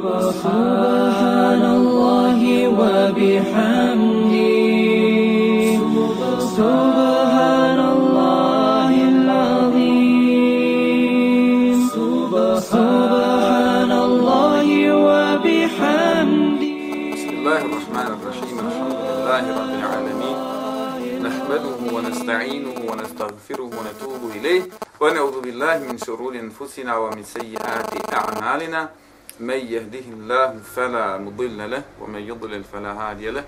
سبحان الله وبحمده. سبحان الله العظيم سبحان الله وبحمده بسم الله الرحمن الرحيم الحمد لله رب العالمين نحمده ونستعينه ونستغفره ونتوب إليه ونعوذ بالله من شرور أنفسنا ومن سيئات أعمالنا من يهده الله فلا مضل له ومن يضلل فلا هادي له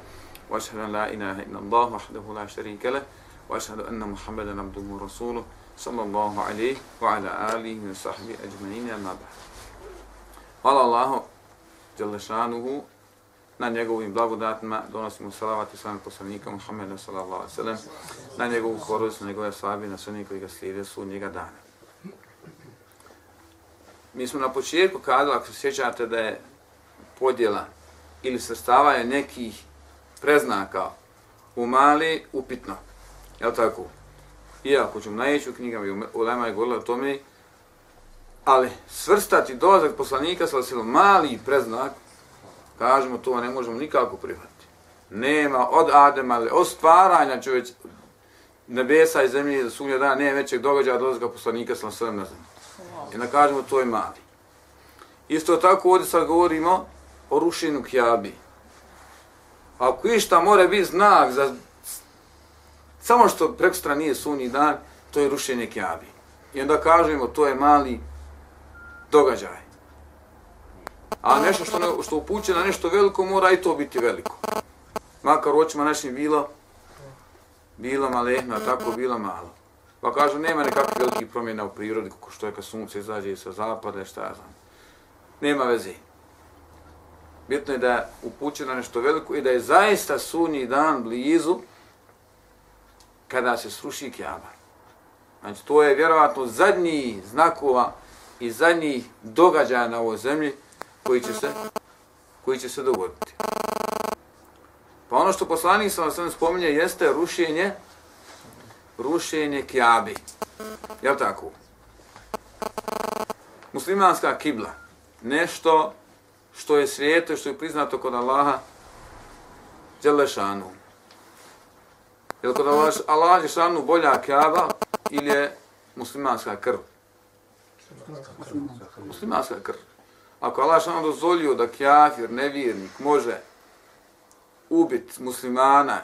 وأشهد أن لا إله إلا الله وحده لا شريك له وأشهد أن محمدا عبده ورسوله صلى الله عليه وعلى آله وصحبه أجمعين أما بعد Hvala Allahu Đalešanuhu na njegovim blagodatima donosimo salavat i salam poslanika Muhammeda sallallahu alaihi sallam na njegovu korost, na njegove slabi, na sve koji ga slijede su njega dana. Mi smo na početku kazali, ako se sjećate da je podjela ili srstavanje nekih preznaka u mali upitno. Je li tako? Iako ćemo najeći u knjigama i u Lema je govorila o tome, ali svrstati dolazak poslanika sa mali preznak, kažemo to ne možemo nikako prihvatiti. Nema od Adema, ali od stvaranja čovječ, nebesa i zemlje za sunja dana, nema većeg događaja dolazka poslanika sa sve na zemlji. I da kažemo to je mali. Isto tako ovdje sad govorimo o rušenju kjabi. Ako išta mora biti znak za samo što preko nije sunji dan, to je rušenje kjabi. I onda kažemo to je mali događaj. A nešto što, ne, što upuće na nešto veliko, mora i to biti veliko. Makar u očima našim bilo, bilo malehno, tako bilo malo. Pa kažu, nema nekakvih velikih promjena u prirodi, kako što je kad sunce izađe sa zapada, šta ja znam. Nema veze. Bitno je da je na nešto veliko i da je zaista sunji dan blizu kada se sruši kjaba. Znači, to je vjerovatno zadnji znakova i zadnji događaja na ovoj zemlji koji će se, koji će se dogoditi. Pa ono što poslanik sam vam spominje jeste rušenje rušenje kjabi. Je tako? Muslimanska kibla. Nešto što je svijeto i što je priznato kod Allaha Đelešanu. Je li kod Allaha Đelešanu bolja kjaba ili je muslimanska krv? Muslimanska krv. Ako Allah Đelešanu dozvolio da kjafir, nevjernik, može ubiti muslimana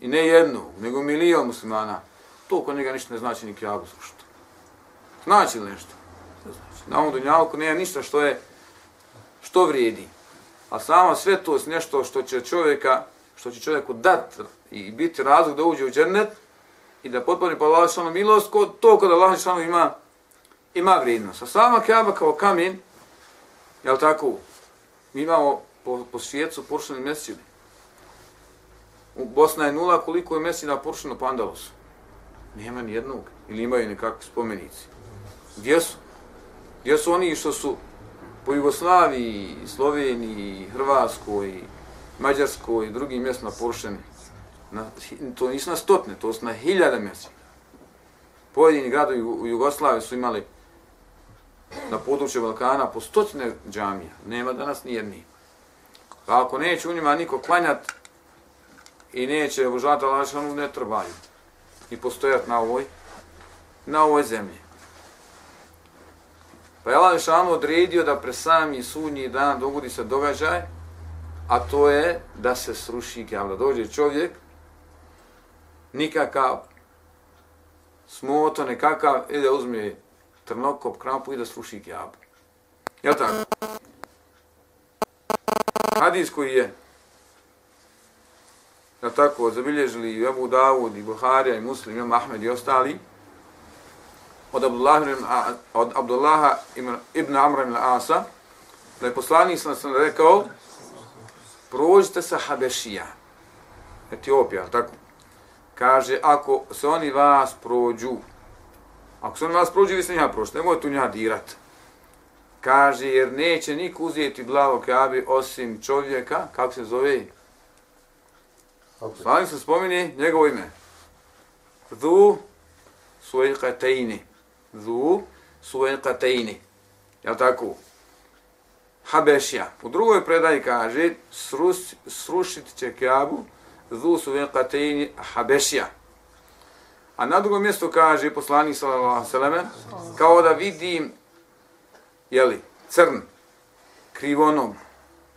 i ne jednu, nego milion muslimana, to kod njega ništa ne znači ni kjabu slušati. Znači li nešto? Znači. Na ovom dunjalku nema ništa što je što vrijedi. A samo sve to je nešto što će čovjeka, što će čovjeku dat i biti razlog da uđe u džennet i da potpuni pa Allah šalom milost, ko, to kod Allah samo ima, ima vrijednost. A sama kjaba kao kamen, Jel tako? Mi imamo po, po svijetu porušeni mesečini. U Bosna je nula koliko je mesina poršeno po Andalusu. Nema ni jednog. Ili imaju nekakvi spomenici. Gdje su? Gdje su oni što su po Jugoslaviji, Sloveniji, Hrvatskoj, Mađarskoj i drugim mjestima porušeni? Na, to nisu na stotne, to su na hiljade mjesta. Pojedini gradovi u Jugoslaviji su imali na području Balkana po stotine džamija. Nema danas ni jedni. Pa ako neće u njima niko klanjati i neće obožavati Allah, ne trebaju. I postojati na ovoj, na ovoj zemlji. Pa je Allah Žešanu odredio da pre sami sudnji dan dogodi se događaj, a to je da se sruši kjava. Da dođe čovjek, nikakav smoto, nekakav, ide uzme trnokop, krampu i da sruši kjabu. Jel tako? Hadis koji je da tako, zabilježili i Abu Davud, i Buharija, i Muslim, i Ahmed i ostali, od Abdullaha, od Abdullaha ibn Amra ibn Asa, da je poslanik sam sam rekao, prođite sa Habešija, Etiopija, tako? Kaže, ako se oni vas prođu, Ako se oni vas prođu, vi se nja prošli, nemoj tu nja dirat. Kaže, jer neće niko uzeti glavo Kabe osim čovjeka, kako se zove? Poslanik se spomeni njegovo ime. Dhu svoje Zu Dhu svoje. Jel tako? Habešija. U drugoj predaji kaže srus, srušit će Kjabu zu su Habešija. A na drugom mjestu kaže poslanik sallallahu alejhi kao da vidim jeli, crn krivonom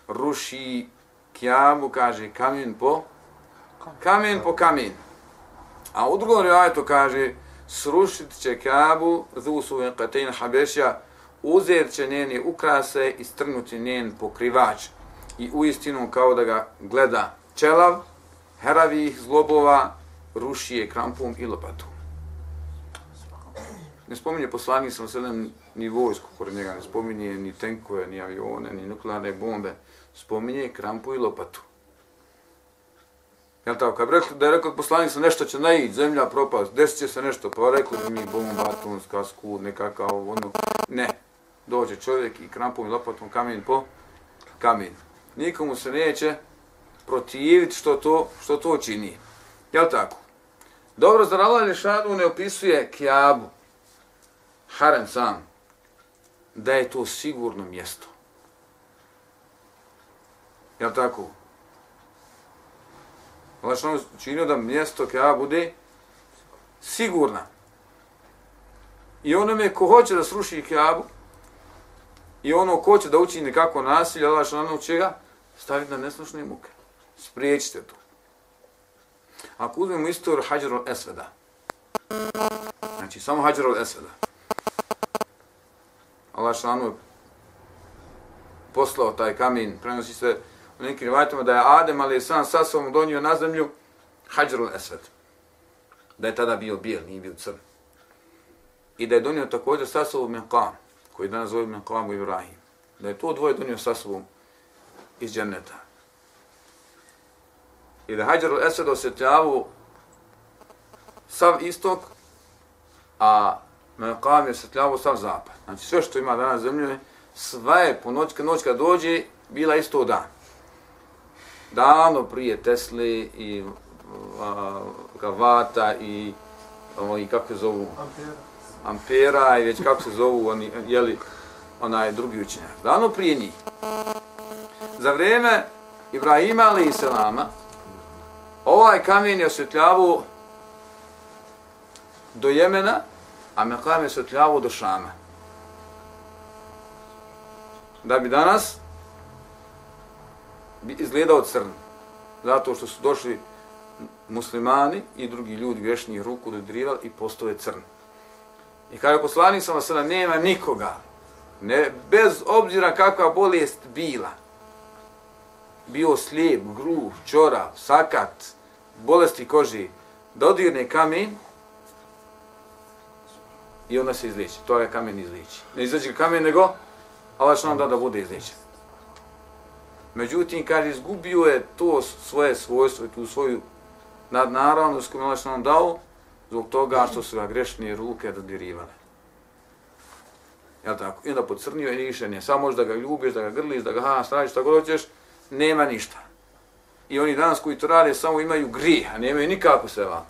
ruši Kjabu, kaže kamen po kamen po kamen. A u drugom rivajetu kaže srušit će Kabu zu su veqatejni Habešija uzet će njene ukrase i strnuti njen pokrivač i u istinu kao da ga gleda čelav, heravih zlobova, ruši je krampom i lopatom. Ne spominje poslanik sam sedem ni vojsku kod njega, ne spominje ni tenkove, ni avione, ni nuklearne bombe, spominje krampu i lopatu. Jel tako? Kad rekli, da je rekao poslanik sam nešto će naići, zemlja propast, desit će se nešto, pa rekli mi bomba, atomska, skud, nekakav, ono, ne dođe čovjek i krampom i lopatom kamen po kamen. Nikomu se neće protiviti što to, što to čini. Jel tako? Dobro, zar Allah Lešanu ne opisuje Kjabu, harem sam, da je to sigurno mjesto. Jel tako? Allah Lešanu činio da mjesto Kjabu bude sigurna. I onome ko hoće da sruši Kjabu, I ono ko će da učini kako nasilje, Allah što ono će ga staviti na neslušne muke. Spriječite to. Ako uzmemo istoriju Hađarul Esveda, znači samo Hađarul Esveda, Allah što ono poslao taj kamen, prenosi se u nekim rivajtima da je Adem, ali je sam sa sobom donio na zemlju Hađarul Esved. Da je tada bio bijel, nije bio crn. I da je donio također sa sobom Menkam, koji danas zove Meqamu Ibrahim, da je to dvoje donio sa sobom iz dženneta. I da Hajar Esved osjetljavu sav istok, a Menkam je osjetljavu sav zapad. Znači sve što ima danas zemlje, sva je po noć, noć kad dođe, bila isto dan. Davno prije Tesli i a, Gavata i, o, i kako se zovu? Ampera ampera i već kako se zovu oni, jeli, onaj drugi učenjak. Davno prije njih. Za vrijeme Ibrahima ali i Selama, ovaj kamen je osvjetljavu do Jemena, a Mekam je osvjetljavu do Šama. Da bi danas izgledao crn. Zato što su došli muslimani i drugi ljudi grešnih ruku dodirivali i postoje crn. I kada je poslanik sam sada nema nikoga, ne, bez obzira kakva bolest bila, bio slijep, gruh, čora, sakat, bolesti koži, dodirne kamen i onda se izliči. To je kamen izliči. Ne izliči kamen, nego Allah što nam da da bude izličen. Međutim, kaže, izgubio je to svoje svojstvo i tu svoju nadnaravnost koju Allah što nam dao, zbog toga što su ga grešne ruke dodirivale. Ja tako? I onda pocrnio i više nije. Samo možeš da ga ljubiš, da ga grliš, da ga ha, stražiš, tako da hoćeš, nema ništa. I oni danas koji to rade samo imaju grih, a nemaju nikako se vap.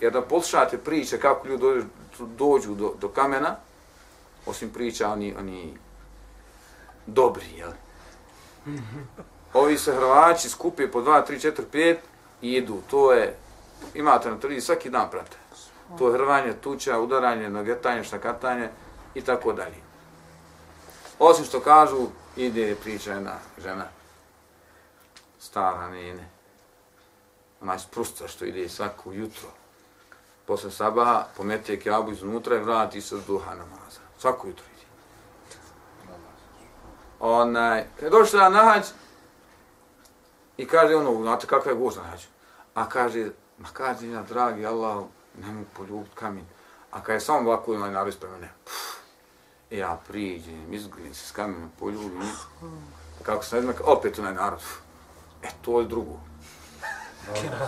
Jer da poslušate priče kako ljudi dođu, dođu do, do kamena, osim priča oni, oni dobri, jel? Ovi se Hrvači skupe po 2, 3, 4, 5 i idu. To je imate na televiziji svaki dan prate. To je hrvanje, tuča, udaranje, nogetanje, štakatanje i tako dalje. Osim što kažu, ide priča jedna žena, stara nene, ona sprusta što ide svako jutro, posle sabaha pomete kjabu iznutra i vrati se duha namaza. Svako jutro. Onaj, kad je došla na hađ, i kaže ono, znate kakva je na hađu, a kaže, Ma kaže ja, dragi Allah, ne mogu poljubit kamen. A kada je samo ovako onaj navis prema ne, e, ja priđem, izgledam se s kamenom, poljubim, kako se ne znam, opet onaj narod. E, to je drugo.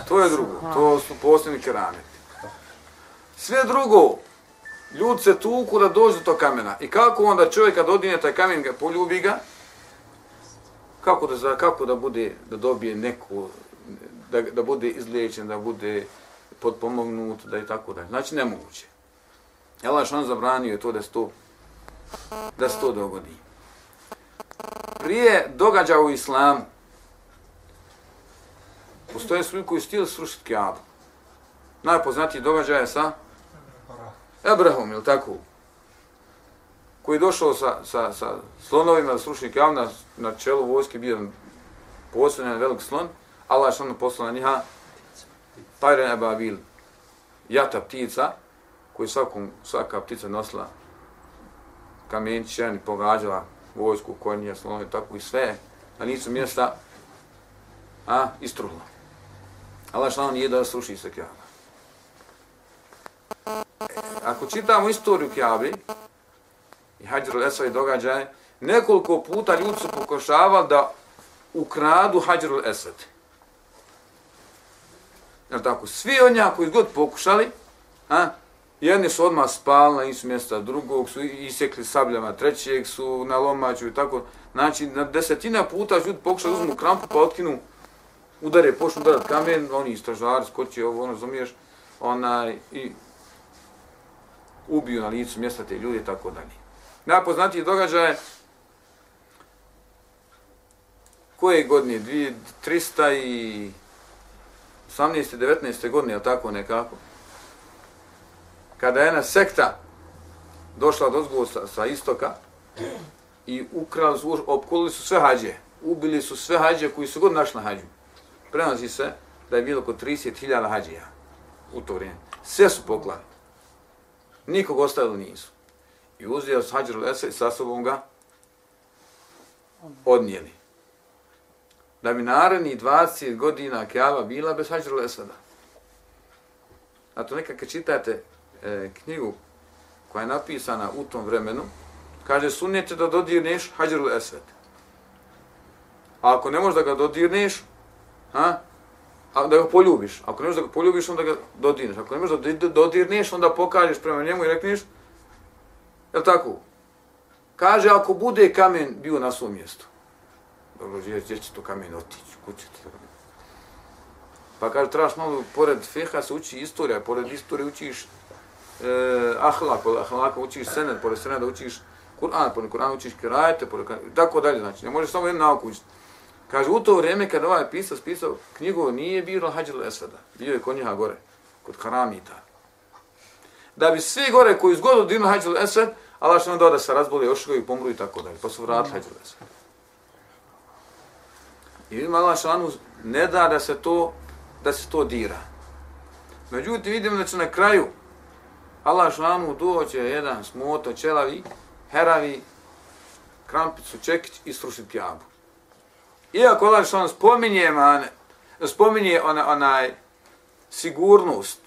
To je drugo. To su posljedni kerameti. Sve drugo, ljudi se tuku da dođu do tog kamena. I kako onda čovjek kad odine taj kamen, ga poljubi ga, kako da, kako da bude, da dobije neku da, da bude izliječen, da bude podpomognut, da i tako dalje. Znači, nemoguće. Allah što on zabranio je to da se to, da se to dogodi. prije događaja u islamu, postoje su koji stili srušiti Kaabu. Najpoznatiji događaj je sa Ebrahom, ili tako? Koji je došao sa, sa, sa slonovima slušnik javna, na, čelu vojske, bio posljedan velik slon, Allah je što poslao na njiha Tajren Ebabil, jata ptica, koji svakom, svaka ptica nosila kamenčić, i pogađala vojsku, konje, slonove, tako i sve, na nisu mjesta, a, istruhla. Allah što nije da sluši se Kjaba. Ako čitamo istoriju Kjabi, i Hađar al-Esva i događaje, nekoliko puta ljudi su pokošavali da ukradu Hađar al-Esad. Jel tako? Svi od njega koji god pokušali, a, jedni su odmah spali na isu mjesta, drugog su isekli sabljama, trećeg su na lomaću i tako. Znači, na desetina puta ljudi pokušali uzmu krampu pa otkinu, udare, počnu udarat kamen, oni istražari, skoči ovo, ono, razumiješ, onaj, i ubiju na licu mjesta te ljudi i tako dalje. Najpoznatiji događaj koje godine, 300 i 18. 19. godine, ali tako nekako, kada je jedna sekta došla do sa, sa istoka i ukrali su, opkolili su sve hađe, ubili su sve hađe koji su god našli na hađu. Prenosi se da je bilo oko 30.000 hađija u to vrijeme. Sve su poklali. Nikog ostavili nisu. I uzio s Hađar lesa i sa sobom ga odnijeli. Da bi naredni 20 godina Kjava bila bez Hađar lesada. A to kad čitate e, knjigu koja je napisana u tom vremenu, kaže sunnete da dodirneš Hađar esvet. A ako ne možeš da ga dodirneš, ha, a da ga poljubiš. Ako ne možeš da ga poljubiš, onda ga dodirneš. Ako ne možeš da dodirneš, onda pokažeš prema njemu i rekneš, je tako? Kaže, ako bude kamen bio na svom mjestu. Dobro, gdje, gdje će to kamen otići? Kuće ti? Pa kaže, trebaš malo, pored feha se uči istorija, pored istorije učiš eh, ahlak, pored ahlaka učiš sened, pored seneda učiš Kur'an, pored Kur'an učiš kirajete, pored tako dalje, znači, ne možeš samo jednu nauku učiti. Kaže, u to vrijeme kada ovaj pisao, pisao knjigu, nije bilo Hađil Esveda, bio je kod njega gore, kod Karamita. Da bi svi gore koji zgodu dinu Hađil Esved, Allah što nam da se razboli, ošli i pomru i tako dalje, pa su vratili Hađil Esved. I vidimo Allah što ne da da se to, da se to dira. Međutim, vidimo da će na kraju Allah šlanu doće jedan smoto, čelavi, heravi, krampicu, čekić i srušiti kjabu. Iako Allah šlanu spominje, man, spominje ona, onaj sigurnost,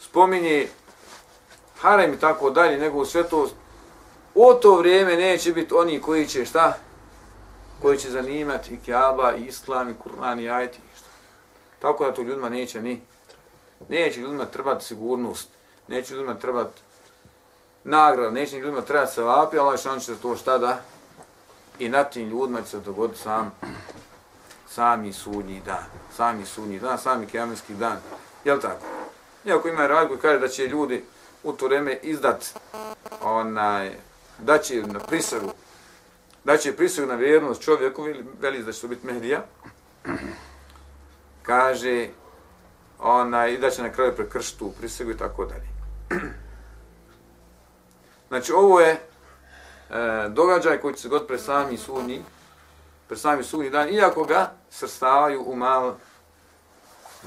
spominje harem i tako dalje, nego svetost, u to vrijeme neće biti oni koji će šta? Koji će zanimati i kjaba, i islam, i Kur'an, i ajti. Tako da to ljudima neće ni, neće ljudima trebati sigurnost neće ljudima trebati nagrada, neće ljudima trebati se vapi, ali što će to šta da i na tim ljudima će se dogoditi sam sami sudnji dan, sami sudnji dan, sami kjamenski dan, je li tako? Iako ima rad kaže da će ljudi u to vreme izdat onaj, da će na prisagu, da će prisagu na vjernost čovjeku, veli da će to biti Mehdija, kaže onaj, da će na kraju prekršiti tu prisegu i tako dalje. Znači, ovo je e, događaj koji će se god pre sami sudnji, pre sami sudnji dan, iako ga srstavaju u, mal,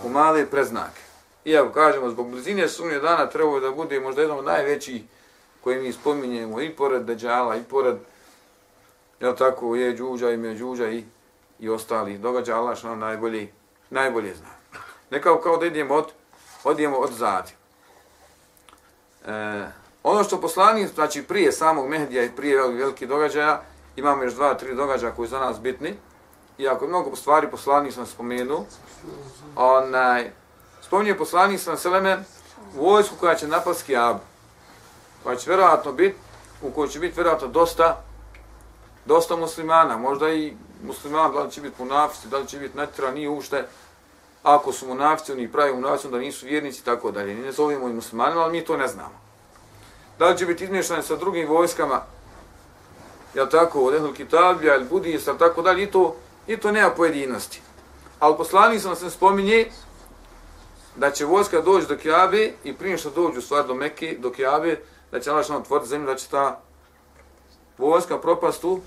u male preznake. Iako kažemo, zbog blizine sudnje dana treba da bude možda jedan od najvećih koji mi spominjemo i pored Deđala, i pored, jel tako, je Đuđa i Međuđa i, i ostali događaja, Allah što nam najbolje, najbolje zna. Nekao kao da idemo od, odijemo od zadi. E, ono što poslanik, znači prije samog Mehdija i prije velikih događaja, imamo još dva, tri događaja koji su za nas bitni. Iako mnogo stvari poslanik sam spomenuo, onaj, spominje poslanik sam Seleme vojsku koja će napasti Kijabu. Koja će vjerovatno biti, u kojoj će biti vjerojatno dosta, dosta muslimana, možda i muslimana, da li će biti munafici, da li će biti netira, nije ušte, ako su munafici, oni pravi munafici, da nisu vjernici, tako dalje. Ne zovemo i muslimanima, ali mi to ne znamo. Da li će biti izmješani sa drugim vojskama jel tako, od Ehlul Kitabija ili Budista, tako dalje, i to, i to nema pojedinosti. Ali poslanik sam se spominje da će vojska doći do Kijabe i prije što dođu stvar do Mekke, do Kijabe, da će Allah što otvoriti zemlju, da će ta vojska propastu,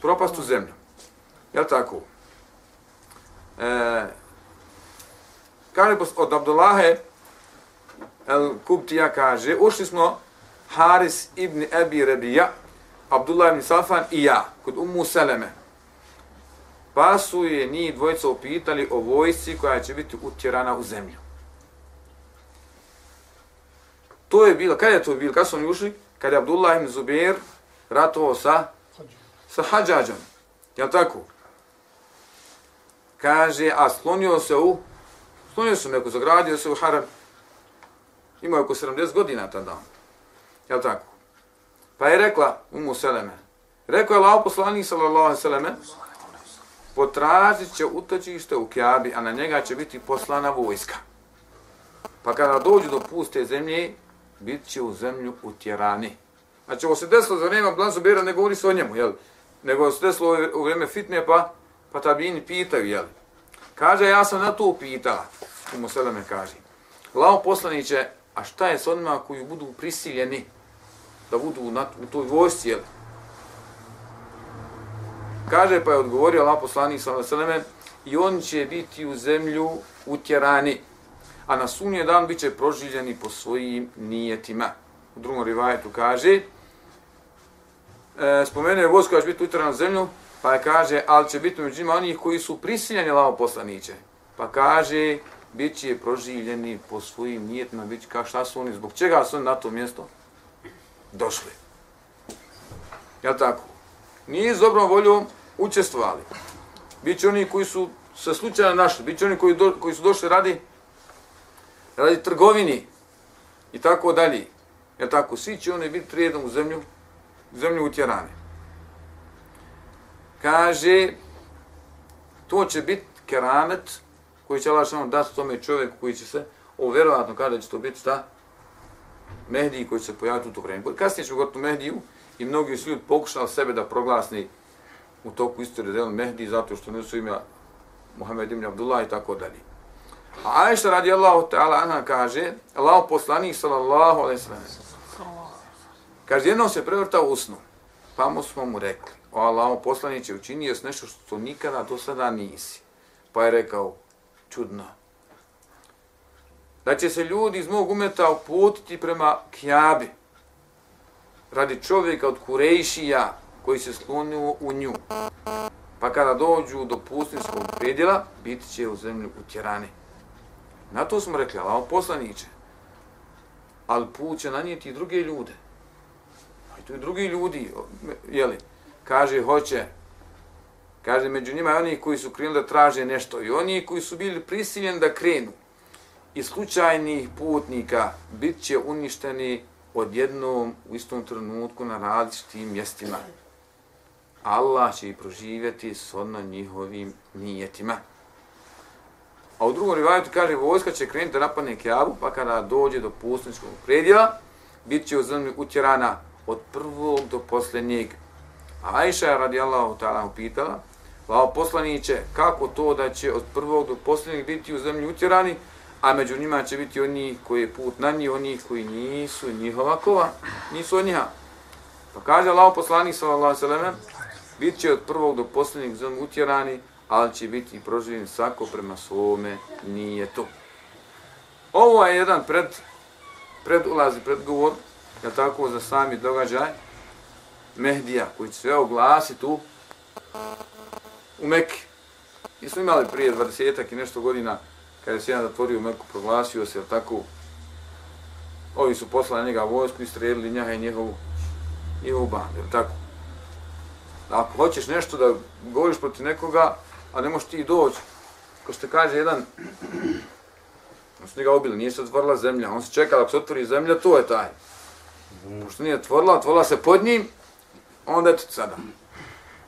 propastu zemlju. Jel tako? E, kaže od Abdullahe, El Kubtija kaže, ušli smo Haris ibn Ebi Rebija, Abdullah ibn Safan i ja, kod Ummu Seleme. Pa su je njih dvojica upitali o vojci koja će biti utjerana u zemlju. To je bilo, kada je to bilo, kada su oni ušli? Kada je Abdullah ibn Zubair ratovao sa, sa Hadžađom. Jel tako? Kaže, a slonio se u, slonio se neko, zagradio se u haram. Imao je oko 70 godina tada. Jel tako? Pa je rekla Umu Seleme, rekao je lao poslanik sallallahu alaihi sallame, potražit će utočište u Kjabi, a na njega će biti poslana vojska. Pa kada dođu do puste zemlje, bit će u zemlju utjerani. Znači, ovo se desilo za vrijeme Blanzo Bera, ne govori se o njemu, jel? Nego se desilo u vrijeme fitne, pa, pa tabini pitaju, jel? Kaže, ja sam na to upitala, Umu Seleme kaže, lao poslaniće, a šta je s onima koji budu prisiljeni da budu na, u toj vojsci, jel? Kaže, pa je odgovorio Allah poslanik sa i oni će biti u zemlju utjerani, a na sunje dan bit će proživljeni po svojim nijetima. U drugom rivajetu kaže, e, spomenuje vojsko koja će biti utjerana u zemlju, pa je kaže, ali će biti među njima onih koji su prisiljeni Allah poslaniće. Pa kaže, bit će proživljeni po svojim nijetima, bit će kao šta su oni, zbog čega su oni na to mjesto? Došli. Ja tako? Nije s dobrom voljom učestvovali. Biće oni koji su se slučajno našli, biće oni koji, do, koji su došli radi radi trgovini i tako dalje. Ja tako? Svi će oni biti prijedom u zemlju, u zemlju utjerane. Kaže, to će biti keramet koji će Allah dati tome čovjeku koji će se, ovo vjerovatno kada će to biti, šta? Mehdi koji se pojaviti u to vrijeme. Kasnije ćemo govoriti o Mehdiju i mnogi su ljudi pokušali sebe da proglasni u toku istorije delu Mehdi zato što nisu imja Muhammed ibn Abdullah i tako dalje. A Aisha radi Allahu ta'ala anha kaže, Allah poslanik sallallahu alaihi sallam, kaže, jednom se prevrtao u snu, pa mu smo mu rekli, o Allah poslaniće učinio nešto što nikada do sada nisi. Pa je rekao, čudno, da će se ljudi iz mog umeta uputiti prema Kjabi radi čovjeka od Kurejšija koji se sklonio u nju. Pa kada dođu do pustinskog predjela, biti će u zemlju utjerani. Na to smo rekli, ali on poslaniće. Ali put će nanijeti i druge ljude. A i tu i drugi ljudi, jeli, kaže, hoće, kaže, među njima i oni koji su krenuli da traže nešto i oni koji su bili prisiljeni da krenu i slučajnih putnika bit će uništeni odjednom u istom trenutku na različitim mjestima. Allah će ih proživjeti s odno njihovim nijetima. A u drugom rivajetu kaže vojska će krenuti da napadne Kjabu, pa kada dođe do pustničkog predjela, bit će u zemlji utjerana od prvog do posljednjeg. A Aisha je radijallahu ta'ala upitala, Lao poslaniće, kako to da će od prvog do posljednjeg biti u zemlji utjerani, a među njima će biti oni koji je put na njih, oni koji nisu njihova kova, nisu od njiha. Pa kaže Allah poslanik sallallahu sallam, bit će od prvog do posljednjeg zon utjerani, ali će biti proživljen svako prema svome, nije to. Ovo je jedan pred, pred ulazi, predgovor, je tako, za sami događaj Mehdija, koji će sve oglasiti u, u Mekke. Mi smo imali prije 20 i nešto godina kada se jedan zatvorio Meku, proglasio se, tako, ovi su poslali njega vojsku i strelili njaha i njegovu, njegovu bandu, jel tako? Ako hoćeš nešto da govoriš protiv nekoga, a ne možeš ti doći, ko što kaže jedan, on su njega obili, nije se otvorila zemlja, on se čeka da se otvori zemlja, to je taj. Pošto nije otvorila, otvorila se pod njim, onda je sada.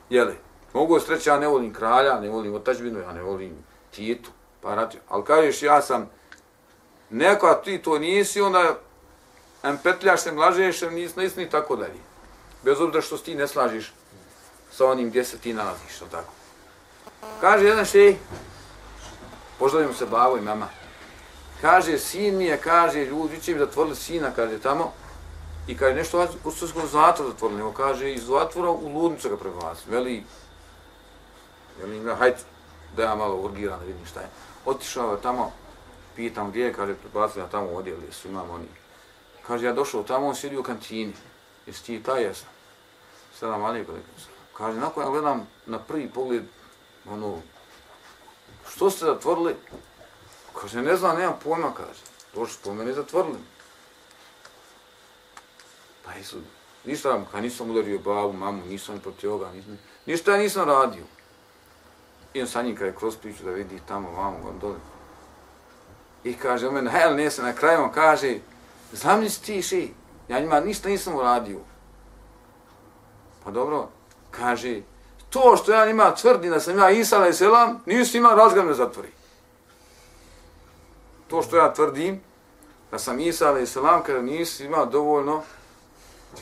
Jeli, mogu se reći, ja ne volim kralja, ne volim otačbinu, ja ne volim Titu, Pa rati, ali kažeš ja sam neko, a ti to nisi, onda em petljaš se, mlažeš, nis, nis, i tako dalje. Bez obzira što ti ne slažiš sa onim gdje se ti nalaziš, jel tako? Kaže jedan šej, poželimo se babo i mama, kaže, sin mi je, kaže, ljudi će mi zatvorili sina, kaže, tamo, i kaže, nešto u srpskom zatvoru zatvorili, nego kaže, iz zatvora u ludnicu ga prebacili, veli, veli, hajde, da ja malo urgiram da vidim šta je. Otišao je tamo, pitam gdje je, kaže, prebacili na tamo odjel, jesu imam oni. Kaže, ja došao tamo, on sjedi u kantini, jesi ti taj jesam? Sada mali Kaže, nakon ja gledam na prvi pogled, ono, što ste zatvorili? Kaže, ne znam, nemam pojma, kaže. To što po mene zatvorili. Pa jesu, ništa, kad nisam udario babu, mamu, nisam protiv ovoga, nisam, ništa ja nisam radio. I on sa njim kada je kroz priču da vidi tamo, vamo, on dole. I kaže, on mene, hel, nese na kraju, on kaže, zamisli ti ši, ja njima ništa nisam uradio. Pa dobro, kaže, to što ja njima tvrdim da sam ja Isa i Selam, nisu ima razgled me zatvori. To što ja tvrdim, da sam Isa i Selam, kada nisi ima dovoljno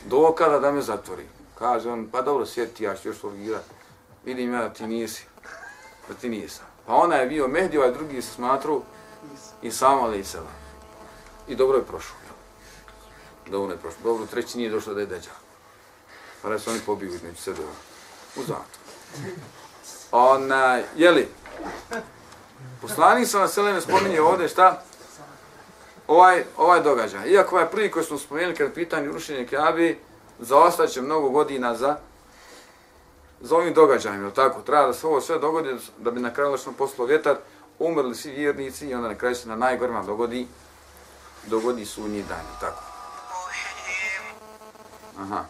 dokada da me zatvori. Kaže on, pa dobro, sjeti, ja ću još urgirati. Vidim ja da ti nisi, Pa protiv Isa. Pa ona je bio Mehdi, ovaj drugi se smatru i samo ali I dobro je prošlo. Dobro je prošlo. Dobro, treći nije došlo da je deđa. Pa ne su oni pobiju između sebe ono. u zatvor. Ona, jeli, poslanik sa na selene spominje ovdje šta? Ovaj, ovaj događaj. Iako ovaj prvi koji smo spomenuli kad pitanje rušenje Kjabi, zaostaće mnogo godina za za ovim događajima, tako? Treba da se ovo sve dogodi da bi na kraju lično poslao vjetar, umrli svi vjernici i onda na kraju se na najgorima dogodi dogodi sunji dan, tako? Aha.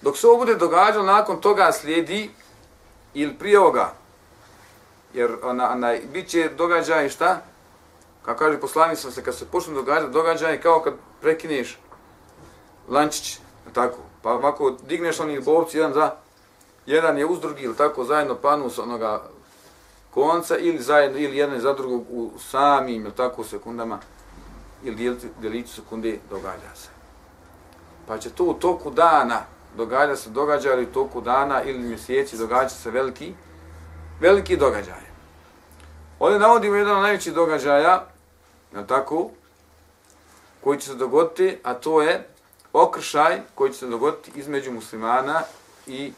Dok se ovo bude događalo, nakon toga slijedi ili prije ovoga, jer ona, ona, bit će događaj šta? Kako kaže poslanik sam se, kad se počne događati događaj, kao kad prekineš lančić, tako, pa ovako digneš onih bovci, jedan za, jedan je uz drugi, ili tako, zajedno panu s onoga konca, ili zajedno, ili jedan za drugog u samim, ili tako, sekundama, ili djeliću sekunde događa se. Pa će to u toku dana, događa se događa ili toku dana ili mjeseci događa se veliki, veliki događaj. Ovdje navodimo jedan od najvećih događaja, na tako, koji će se dogoditi, a to je okršaj koji će se dogoditi između muslimana i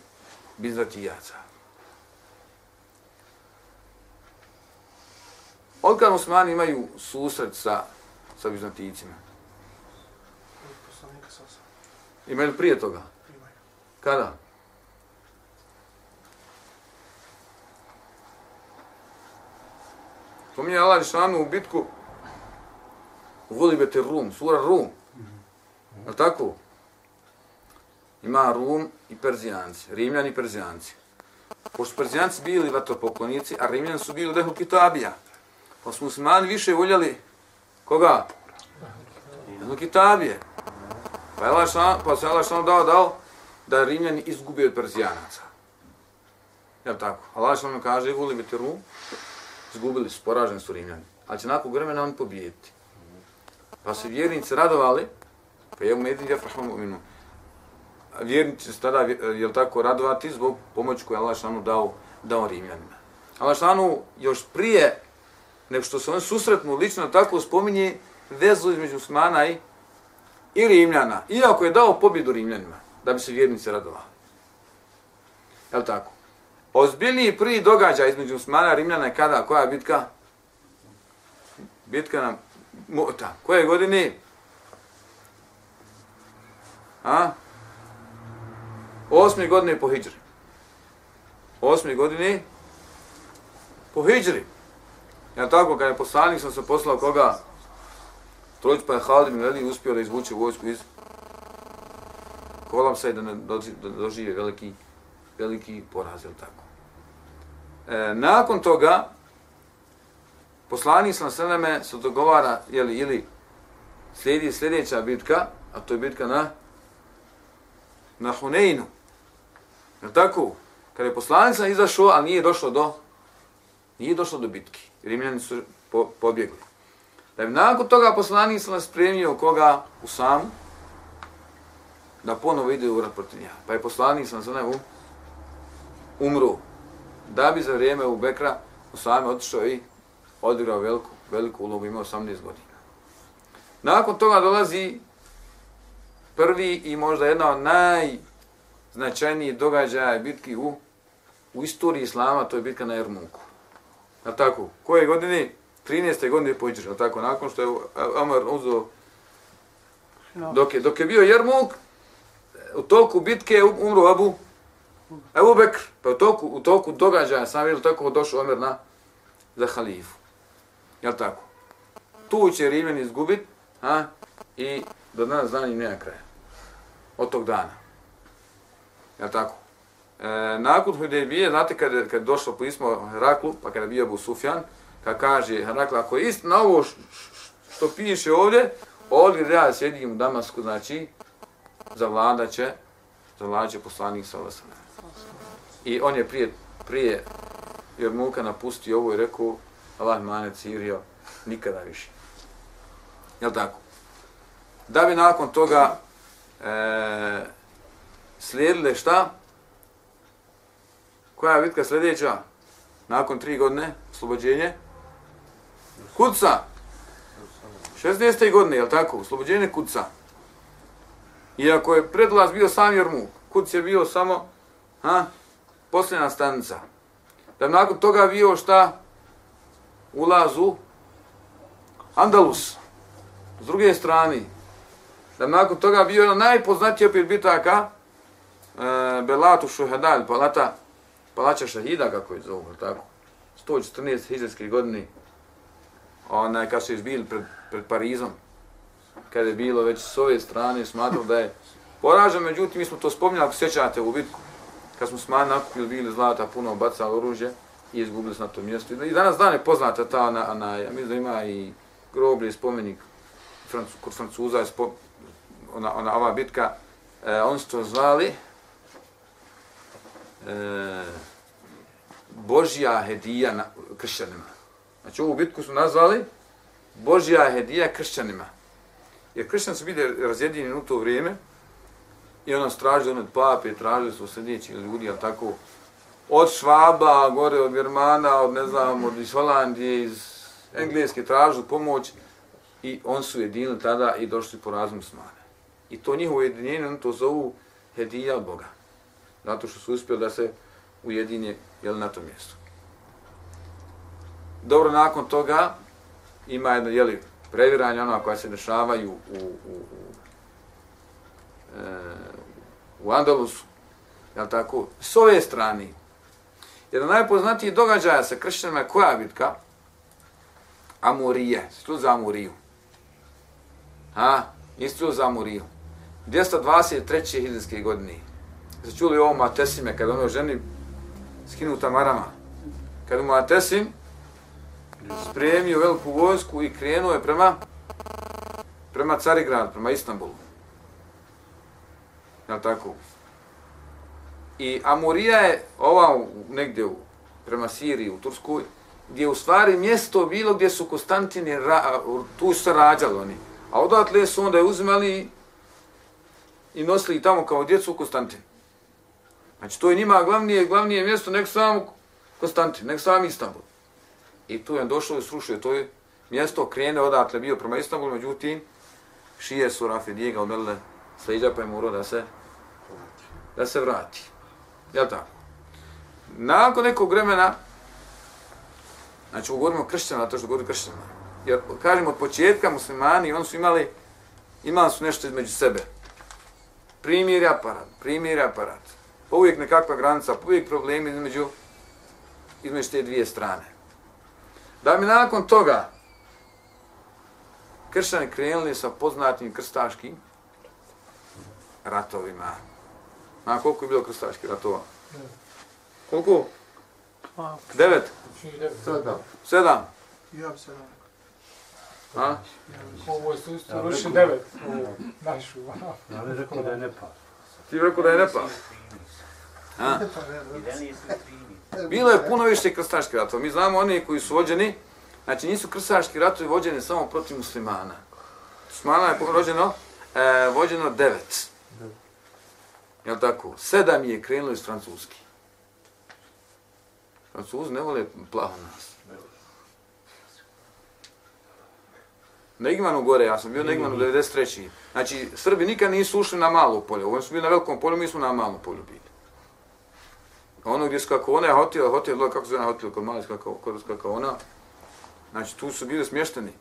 bizatijaca. Od kada muslimani imaju susret sa, sa bizantijicima? Imaju prije toga? Kada? Spominje Allah Lišanu u bitku u Volibete Rum, sura Rum. Je li tako? Ima Rum i Perzijanci, Rimljani i Perzijanci. Pošto Perzijanci bili vatropoklonici, a Rimljani su bili dehu kitabija. Pa su muslimani više voljeli koga? Jednu kitabije. Pa, je pa se Allah što dao, dao da Rimljani izgubi od Perzijanaca. Je tako? Allah šan kaže, voli biti Rum, izgubili su, poraženi su Rimljani. Ali će nakon vremena oni pobijeti. Pa su vjernici radovali, pa je u mediji ja prašamo minu. Vjernici se tada, je tako, radovati zbog pomoći koju Allah šanu dao, dao Rimljanima. Allah šanu još prije, nego što se on susretnu lično tako spominje vezu između Osmana i, i Rimljana. Iako je dao pobjedu Rimljanima, da bi se vjernici radovali. Je tako? Ozbiljniji prvi događaj između Osmana i Rimljana je kada? Koja je bitka? Bitka na Mota. Koje godine? A? Osmi godine po hijđri. Osmi godine po hijđri. Ja tako, kada je poslanik sam se poslao koga? Trojić pa je Halid Mili uspio da izvuče vojsku iz Kolapsa i da, ne dožive veliki, veliki poraz, ili tako. E, nakon toga, poslanik sam sveme se dogovara, jeli, ili slijedi sljedeća bitka, a to je bitka na na Huneinu. Je tako? Kada je poslanica izašao, a nije došlo do nije došlo do bitke. Rimljani su po, pobjegli. Da bi nakon toga poslanik sam spremio koga u samu, da ponovo ide u rat protiv njega. Pa je poslanik sam zove um, umru. Da bi za vrijeme u Bekra u sami otišao i odigrao veliku, veliku ulogu, imao 18 godina. Nakon toga dolazi prvi i možda jedna od najznačajnijih događaja bitki u, u istoriji Islama, to je bitka na Ermuku. Je tako? Koje godine? 13. godine po Iđri, tako? Nakon što je Amar uzeo Dok je, dok je bio Jermuk, u toku bitke umro Abu, Abu Bekr, pa u toku, u toku događaja sam vidio tako došao Omer na, za halifu. Jel tako? Tu će Rimen izgubit, a, i do danas dana i nema kraja. Od tog dana. Jel tako? E, nakon Hudejbije, znate kad kad je došlo pismo Heraklu, pa kada je bio Abu Sufjan, kad kaže Herakla, ako je istina ovo što piše ovdje, ovdje gdje ja sjedim u Damasku, znači, zavlada će, zavlada će poslanik sa Osama. I on je prije, prije jer Muka napustio ovo i rekao, Allah mane cirio, nikada više. Jel tako? Da bi nakon toga e, slijedile šta? Koja je bitka sljedeća? Nakon tri godine, oslobođenje? Kuca! 60. godine, jel tako? Oslobođenje Kuca. Iako je predlaz bio sam Jermuk, Kuc je bio samo ha, posljedna stanica. Da nakon toga bio šta? Ulaz u Andalus. S druge strane. Da nakon toga bio jedan najpoznatiji opet bitaka e, Belatu Šuhedal, palata, palača šahida, kako je zovu, tako? 114 hiđarskih godine, onaj, kad su izbili pred, pred Parizom, kada je bilo već s ove strane, smatrao da je poražen, međutim, mi smo to spominjali, ako sjećate u bitku, kad smo smanj nakupili, bili zlata, puno bacali oružje i izgubili se na tom mjestu. I danas dan je poznata ta, na, na, ja mislim da ima i groblje, spomenik Francu, kod Francuza, je spomenik, ona, ona, ova bitka, e, on su to zvali e, Božja hedija na, kršćanima. Znači ovu bitku su nazvali Božja hedija kršćanima. Jer kršćani su bili razjedini u to vrijeme i ono stražili od pape, tražili su sljedećih ljudi, ali tako, od Švaba, gore od Germana, od ne znam, od iz Holandije, iz Engleske, tražili pomoć i on su jedinili tada i došli po razum smane. I to njihovo ujedinjenje, oni to zovu hedija Boga. Zato što su uspjeli da se ujedinje jel, na tom mjestu. Dobro, nakon toga ima jedno, jeli, previranje ono koja se dešavaju u, u, u, e, u Andalusu, jel tako, s ove strane. Jedan najpoznatiji događaja sa kršćanima koja bitka? Amurije, što za Amuriju? Ha, istu za Amuriju. 223. hiljinske godine. Se čuli ovo Matesime, kada ono ženi skinuta marama. Kada mu Matesim, spremio veliku vojsku i krenuo je prema prema Carigrad, prema Istanbulu. Jel tako? I Amurija je ova negdje u, prema Siriji, u Turskoj, gdje je u stvari mjesto bilo gdje su Konstantini, ra, tu su se rađali oni. A odatle su onda uzimali i nosili tamo kao djecu u Konstantin. Znači to je njima glavnije, glavnije mjesto, nek sam Konstantin, nek sam Istanbul. I tu je došlo i srušio to je mjesto, krene odatle bio prema Istanbulu, međutim, šije su Rafidije ga umerile sliđa pa je morao da se, da se vrati. Jel tako? Nakon nekog vremena, znači govorimo o kršćanima, to što govorimo kršćana, kršćanima, jer kažemo od početka muslimani, oni su imali, imali su nešto između sebe. Primjer je aparat, primjer je aparat. Uvijek nekakva granica, uvijek problemi između, između te dvije strane. Da mi nakon toga kršćani krenuli sa poznatim krstaškim ratovima. A koliko je bilo krstaških ratova? Koliko? Devet? Sedam. Sedam? Ja sedam. A? Ovo je susto ruši devet. Našu. Ja bih rekao da je Nepal. Ti rekao da je Nepal? A? Bilo je puno više krstaških ratova. Mi znamo oni koji su vođeni, znači nisu krstaški ratovi vođeni samo protiv muslimana. Muslimana je rođeno, e, vođeno devet. Jel tako? Sedam je krenulo iz Francuski. Francuzi ne vole plaho nas. Na Igmanu gore, ja sam bio na Igmanu 93. Znači, Srbi nikad nisu ušli na malo polje. Ovo su bili na velikom polju, mi smo na malom polju bili. Ono gdje su kako ona je hotel, hotel, kako se zove hotel, kod mali kako, kod kako ona. Znači, tu su bili smješteni.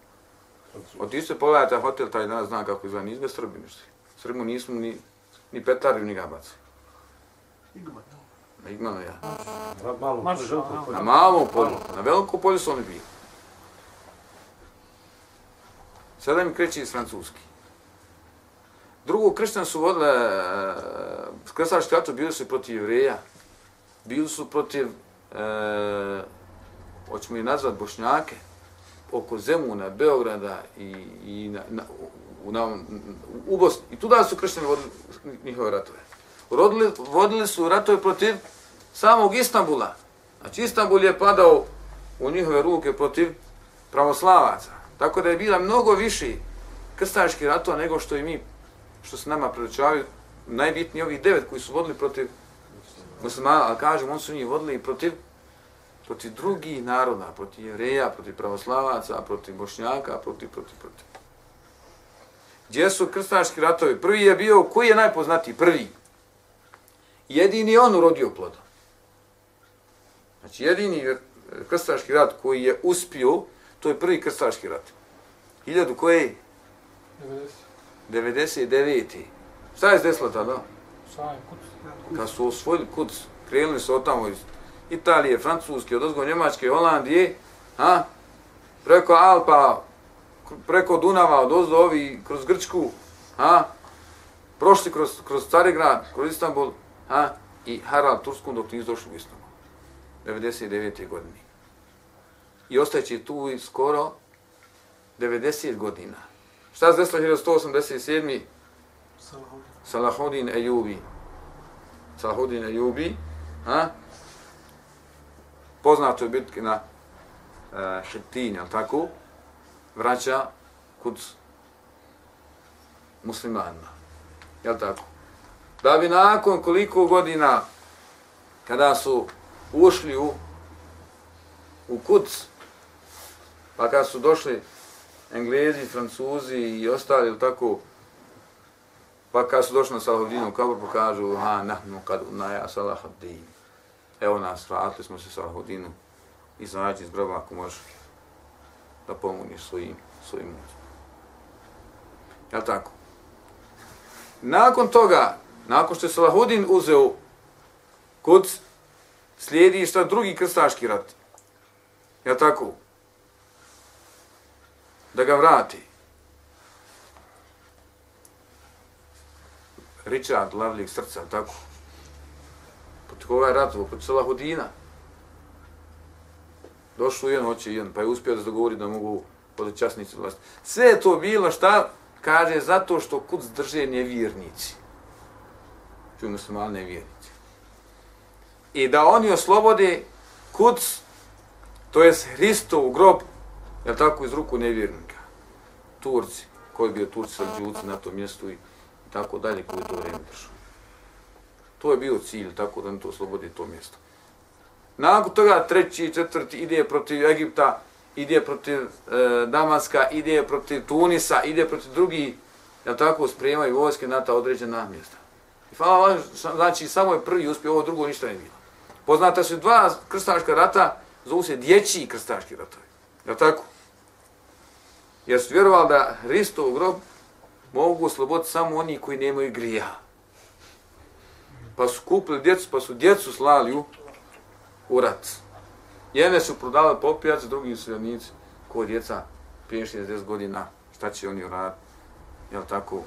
Od isto pogledajte hotel, taj danas zna kako izgleda, nizme Srbi ništa. Srbi nismo ni, ni petari, ni gabaci. Na Igmanu, ja. Na malo, a, polje. Na malom polju, na velikom polju su oni bili. Sada mi kreće iz Francuski. Drugo, kršćan su vodile, e, krstaški rato bili su protiv jevreja, bili su protiv, e, hoćemo ih nazvat bošnjake, oko Zemuna, Beograda i, i na, na, u, na, u Bosni. I tuda su kršćani vodili njihove ratove. Rodili, vodili su ratove protiv samog Istanbula. Znači, Istanbul je padao u njihove ruke protiv pravoslavaca. Tako da je bila mnogo više krstaški ratova nego što i mi, što se nama predočavaju, najbitniji ovih devet koji su vodili protiv muslimana, ali kažem, oni su njih vodili protiv protiv drugih naroda, protiv jevreja, protiv pravoslavaca, protiv bošnjaka, protiv, protiv, protiv. Gdje su krstaški ratovi? Prvi je bio, koji je najpoznatiji? Prvi. Jedini on urodio plodom. Znači, jedini krstaški rat koji je uspio, to je prvi krstaški rat. Hiljadu koje? 90. 99. Šta je desilo tada? Kad su osvojili kuc, krenuli su od tamo iz Italije, Francuske, od ozgo Njemačke, Holandije, a? preko Alpa, preko Dunava, od ozdo ovi, kroz Grčku, a? prošli kroz, kroz Carigrad, kroz Istanbul, a? i Harald Turskum dok nisu došli u Istanbul. 99. godine. I ostajeće tu i skoro 90 godina. Šta se desilo 1187. Salahuddin Ejubi. Salahuddin Ejubi, a? Poznato je bitke na uh, Šetin, jel tako? Vraća kod muslimanima. Jel tako? Da bi nakon koliko godina kada su ušli u, u kuc, pa kad su došli Englezi, Francuzi i ostali, tako, Pa kad su došli na Salahuddinu kabur, pa kažu, ha, nahnu kad unaja Salahuddin. Evo nas, vratili smo se Salahuddinu, izađi iz groba ako možeš da pomogneš svojim, svojim mužem. Jel tako? Nakon toga, nakon što je Salahuddin uzeo kuc, slijedi šta drugi krstaški rat. Jel tako? Da ga vrati. Richard, lavljeg srca, tako? Pod koga je ratovo? Pod Salahudina. Došlo jedan, hoće jedan, pa je uspio da se dogovori da mogu pod časnici vlasti. Sve je to bilo šta? Kaže, zato što kuc drže nevjernici. Čuju muslimani nevjernici. I da oni oslobode kuc, to je Hristov grob, je tako, iz ruku nevjernika. Turci, koji je bio Turci, Srđuci na tom mjestu i tako dalje koji to vrijeme držao. To je bio cilj, tako da on to oslobodi to mjesto. Nakon toga treći, četvrti ide protiv Egipta, ide protiv e, Damaska, ide protiv Tunisa, ide protiv drugi, ja tako spremaju vojske na ta određena mjesta. I hvala vam, znači samo je prvi uspio, ovo drugo ništa ne bilo. Poznata su dva krstaška rata, zovu se dječji krstaški ratovi. Ja tako? Jer su vjerovali da Hristov grob mogu osloboditi samo oni koji nemaju grija. Pa su kupili djecu, pa su djecu slali u, u rat. Jedne su prodali popijac, drugi su vjernici. ko djeca, prije 60 godina, šta će oni uraditi. Jel tako?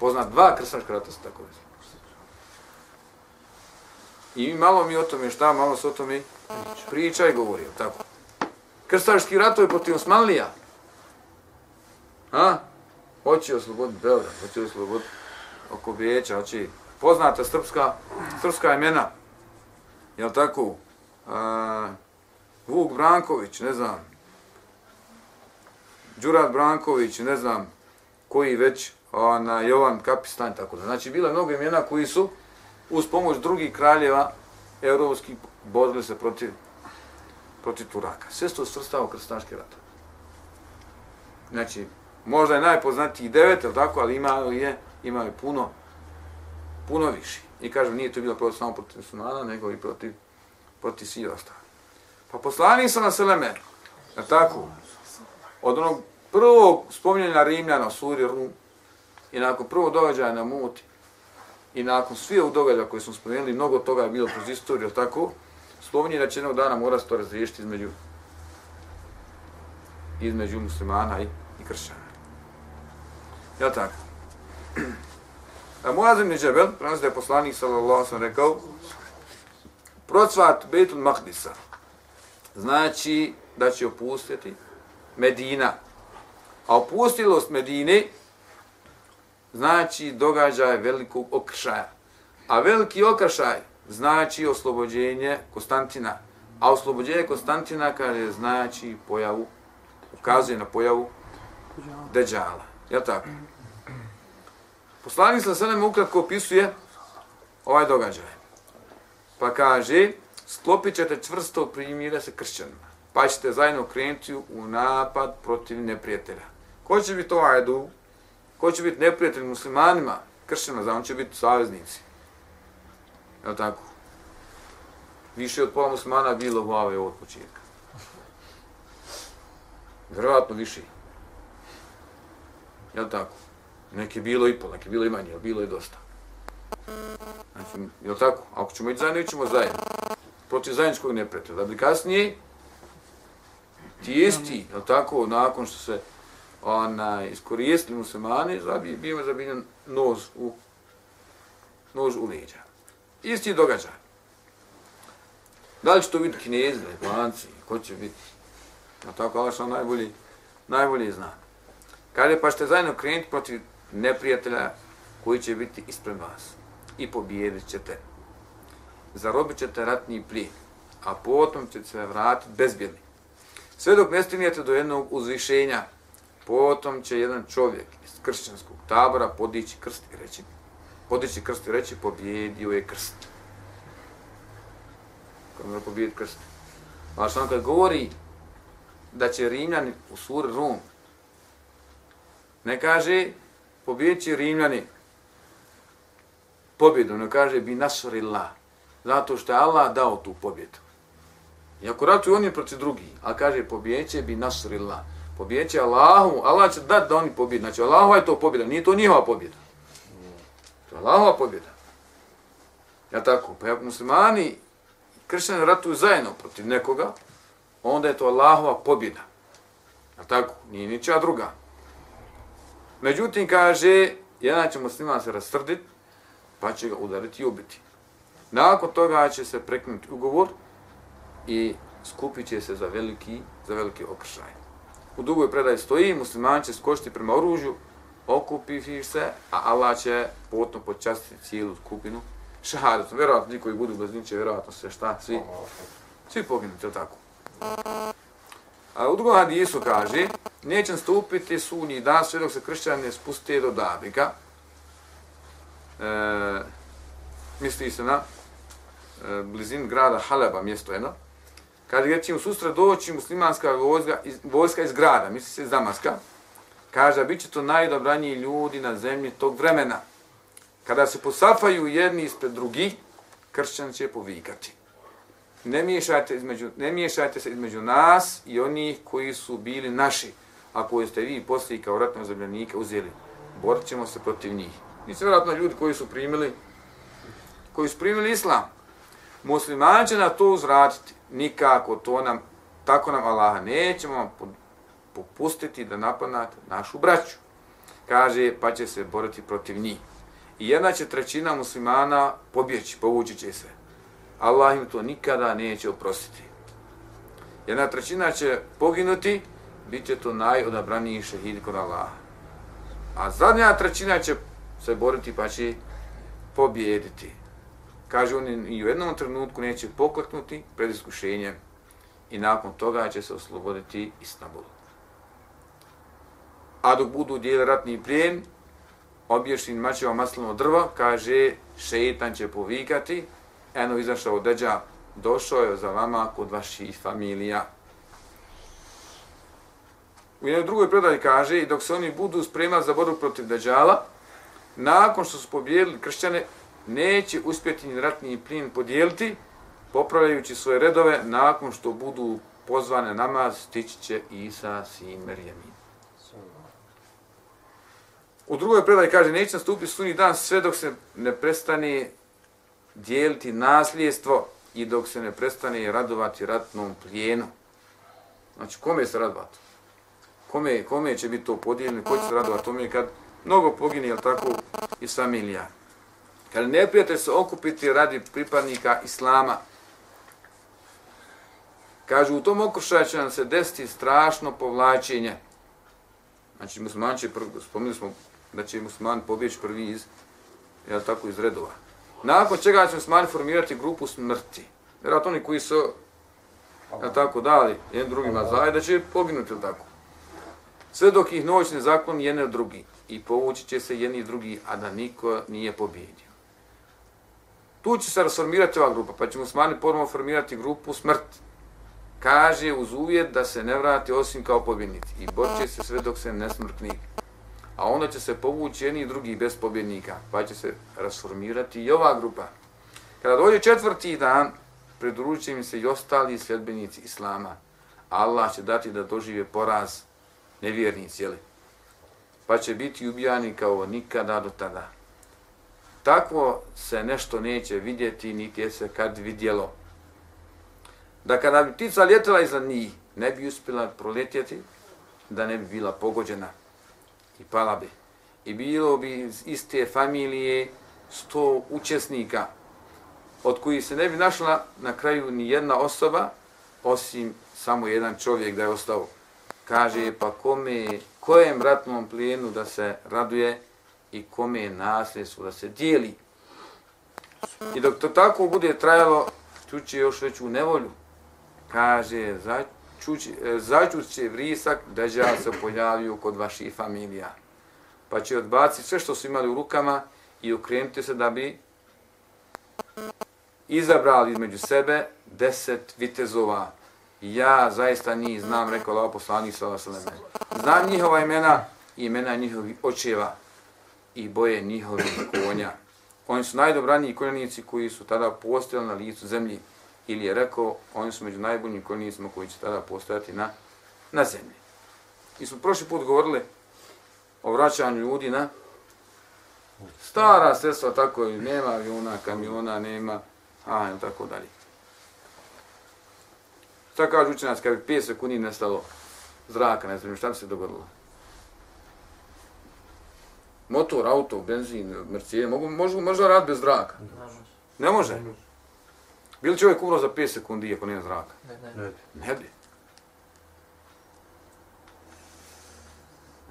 Poznat dva krstaška rata su tako desili. I malo mi o tome šta, malo se o tome priča i govori, jel tako? Krstaški ratovi protiv Osmanlija. Ha? hoće osloboditi Beograd, hoće osloboditi oko Bijeća, hoće poznata srpska, srpska imena, jel tako? E, Vuk Branković, ne znam, Đurat Branković, ne znam, koji već, ona, Jovan Kapistan, tako da. Znači, bila mnogo imena koji su uz pomoć drugih kraljeva evropskih borili se protiv protiv Turaka. Sve su svrstao krstaški rat. Znači, možda je najpoznatiji devet, ali tako, ali imao je, imao je puno, puno više. I kažem, nije to bilo protiv samo protiv Sunana, nego i protiv, protiv svih ostali. Pa poslani sam na Seleme, na tako, od onog prvog spominjanja Rimljana u Suri Rum, i nakon prvog događaja na Muti, i nakon svih ovog događaja koje smo spomenuli, mnogo toga je bilo kroz istoriju, tako, spominje da će jednog dana mora se to razriješiti između između muslimana i, i kršćana. Ja tako? A Muazim Džebel, prenosi da je poslanik sallallahu sam rekao, procvat Betul Mahdisa, znači da će opustiti Medina. A opustilost Medine znači događaj velikog okršaja. A veliki okršaj znači oslobođenje Konstantina. A oslobođenje Konstantina kaže znači pojavu, ukazuje na pojavu Deđala. Jel tako? Poslanik sa sada ukratko opisuje ovaj događaj. Pa kaže, sklopit ćete čvrsto primire sa kršćanima, pa ćete zajedno krenuti u napad protiv neprijatelja. Ko će biti ovaj du? Ko će biti neprijatelj muslimanima, kršćanima, za on će biti saveznici. Je tako? Više od pola muslimana bilo u ove od početka. Vjerovatno više. Jel tako? Neki bilo i pol, neki bilo i manje, jel bilo je dosta. Znači, je tako? Ako ćemo ići zajedno, ićemo zajedno. Protiv zajedničkog prete, Da bi kasnije ti isti, jel tako, nakon što se ona, iskoristili muslimani, zabi, bio je zabiljen nož u, nož u leđa. Isti događaj. Da li će to biti kinezi, japanci, ko će biti? A tako, Allah što najbolji, najbolji zna. Kaže, pa ćete zajedno krenuti protiv neprijatelja koji će biti ispred vas i pobijedit ćete. Zarobit ćete ratni plijen, a potom ćete se vratiti bezbjedni. Sve dok ne stignete do jednog uzvišenja, potom će jedan čovjek iz kršćanskog tabora podići krst i reći, podići krst i reći, pobjedio je krst. Kako mora pobijediti krst? A što on kad govori da će Rimljani u suri Rum, ne kaže pobjeći Rimljani pobjedu, ne kaže bi nasrila, zato što je Allah dao tu pobjedu. Iako ratuju oni proti drugi, a kaže pobjeće bi nasrila, pobjeće Allahu, Allah će dati da oni pobjedu, znači Allahu je to pobjeda, nije to njihova pobjeda. To je Allahova pobjeda. Ja tako, pa ako muslimani kršćani ratuju zajedno protiv nekoga, onda je to Allahova pobjeda. Ja tako, nije ničija druga. Međutim, kaže, jedan će musliman se rastrditi, pa će ga udariti i ubiti. Nakon toga će se preknuti ugovor i skupit će se za veliki, za veliki okršaj. U drugoj predaji stoji, musliman će skočiti prema oružju, okupi se, a Allah će potom počastiti cijelu skupinu šahadetom. Vjerovatno, niko koji budu bliznici će vjerovatno sve šta, svi, svi poginuti, tako? A u drugom hadisu kaže, neće stupiti sunji dan sve dok se kršćani ne spuste do Dabika. E, misli se na e, blizin grada Haleba, mjesto jedno. Kaže, jer će u susret doći muslimanska vojska iz, vojska iz grada, misli se iz Damaska. Kaže, bit će to najdobraniji ljudi na zemlji tog vremena. Kada se posafaju jedni ispred drugih, kršćan će povikati ne miješajte, između, ne miješajte se između nas i onih koji su bili naši, a koji ste vi poslije kao ratnog zemljanika uzeli. Borit ćemo se protiv njih. Nisu vjerojatno ljudi koji su primili koji su primili islam. Musliman će na to uzratiti. Nikako to nam, tako nam Allaha nećemo popustiti da napadnate našu braću. Kaže, pa će se boriti protiv njih. I jedna će trećina muslimana pobjeći, povući će se. Allah im to nikada neće oprostiti. Jedna trećina će poginuti, bit će to najodabraniji šehid kod Allaha. A zadnja trećina će se boriti pa će pobijediti. Kaže on i u jednom trenutku neće pokleknuti pred iskušenjem i nakon toga će se osloboditi Istanbulu. A dok budu dijeli ratni plijen, obješin mačeva maslino drvo, kaže, šeitan će povikati, eno izašao deđa, došao je za vama kod vaših familija. U jednoj drugoj predaji kaže, i dok se oni budu spremali za borbu protiv deđala, nakon što su pobijedili kršćane, neće uspjeti ni ratni plin podijeliti, popravljajući svoje redove, nakon što budu pozvane namaz, stići će Isa sin Merjemin. U drugoj predaji kaže, neće nastupiti sunni dan sve dok se ne prestane dijeliti nasljedstvo i dok se ne prestane radovati ratnom plijenu. Znači, kome se radovati? Kome, kome će biti to podijeljeno? Ko će se radovati tome kad mnogo pogine, jel tako, i familija? Kad ne prijete se okupiti radi pripadnika Islama, kažu, u tom okušaju će nam se desiti strašno povlačenje. Znači, musliman će, spomenuli smo da će musliman pobjeći prvi iz, jel tako, iz redova. Nakon čega će muslimani formirati grupu smrti. Vjerojatno oni koji su, jel tako, dali jedan drugima zajedno, da će poginuti, jel tako. Sve dok ih noć ne zakloni jedne od drugi i povući će se jedni drugi, a da niko nije pobjedio. Tu će se rasformirati ova grupa, pa će muslimani ponovno formirati grupu smrti kaže uz uvjet da se ne vrati osim kao pobjednici i borće se sve dok se ne smrkni. A onda će se povući jedni i drugi bez pobjednika, pa će se rasformirati i ova grupa. Kada dođe četvrti dan, pridružit im se i ostali sljedbenici Islama. Allah će dati da dožive poraz nevjernici, jeli? pa će biti ubijani kao nikada do tada. Takvo se nešto neće vidjeti, niti je se kad vidjelo da kada bi ptica ljetela iza njih, ne bi uspjela proletjeti, da ne bi bila pogođena i pala bi. I bilo bi iz iste familije sto učesnika, od koji se ne bi našla na kraju ni jedna osoba, osim samo jedan čovjek da je ostao. Kaže, pa kome, kojem ratnom plijenu da se raduje i kome je nasljedstvo da se dijeli. I dok to tako bude trajalo, tu još veću nevolju kaže, E, začuće vrisak, deđal se pojavio kod vaših familija. Pa će odbaciti sve što su imali u rukama i ukrenuti se da bi izabrali između sebe deset vitezova. Ja zaista njih znam, rekao Allah poslanik svala sveme. Znam njihova imena i imena njihovih očeva i boje njihovih konja. Oni su najdobraniji konjanici koji su tada postojali na licu zemlji ili je rekao, oni su među najboljim konjicima koji će tada postojati na, na zemlji. I smo prošli put govorili o vraćanju ljudi na stara sredstva, tako i nema aviona, kamiona, nema, a i tako dalje. Šta kaže učenac, kad bi 5 sekundi nestalo zraka, ne znam šta bi se dogodilo? Motor, auto, benzin, Mercedes, mogu, možu, možda rad bez zraka? Ne može. Ne može. Bi li čovjek umro za 5 sekundi ako nema zraka? Ne, ne. Ne bi.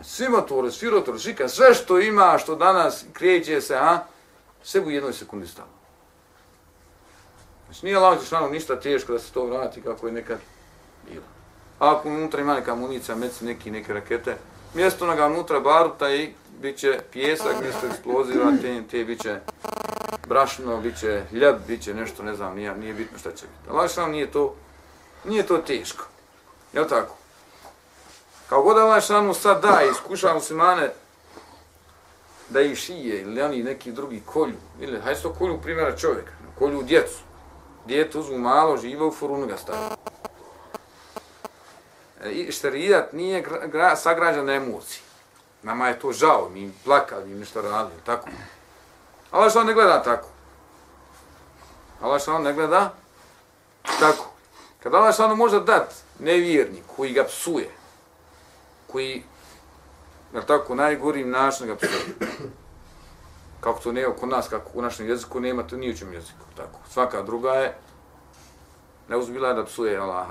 Svi motori, svi rotori, šika, sve što ima, što danas kreće se, a, sve u jednoj sekundi stalo. Znači nije lađe šlano ništa teško da se to vrati kako je nekad bilo. A ako unutra ima neka municija, meci neki, neke rakete, mjesto na ga unutra baruta i bit će pjesak, mjesto eksploziva, TNT, bit će brašno, bit će ljeb, bit će nešto, ne znam, nije, nije bitno šta će biti. Allah što nije to, nije to teško. Je tako? Kao god Allah što sad da, iskuša muslimane da ih šije ili oni neki drugi kolju, ili hajde to kolju primjera čovjeka, kolju djecu. Djetu uzmu malo, živo u furunu ga stavio. E, I šterijat nije gra, sagrađan na emociji. Nama je to žao, mi plakali, mi nešto radili, tako. Allah što ne gleda tako. Allah što ne gleda tako. Kad Allah što može dat nevjernik koji ga psuje, koji, na tako, najgorim način ga psuje, kako to nema kod nas, kako u našem jeziku nema, to nije u čem jeziku. Tako. Svaka druga je, neuzbila da psuje Allah.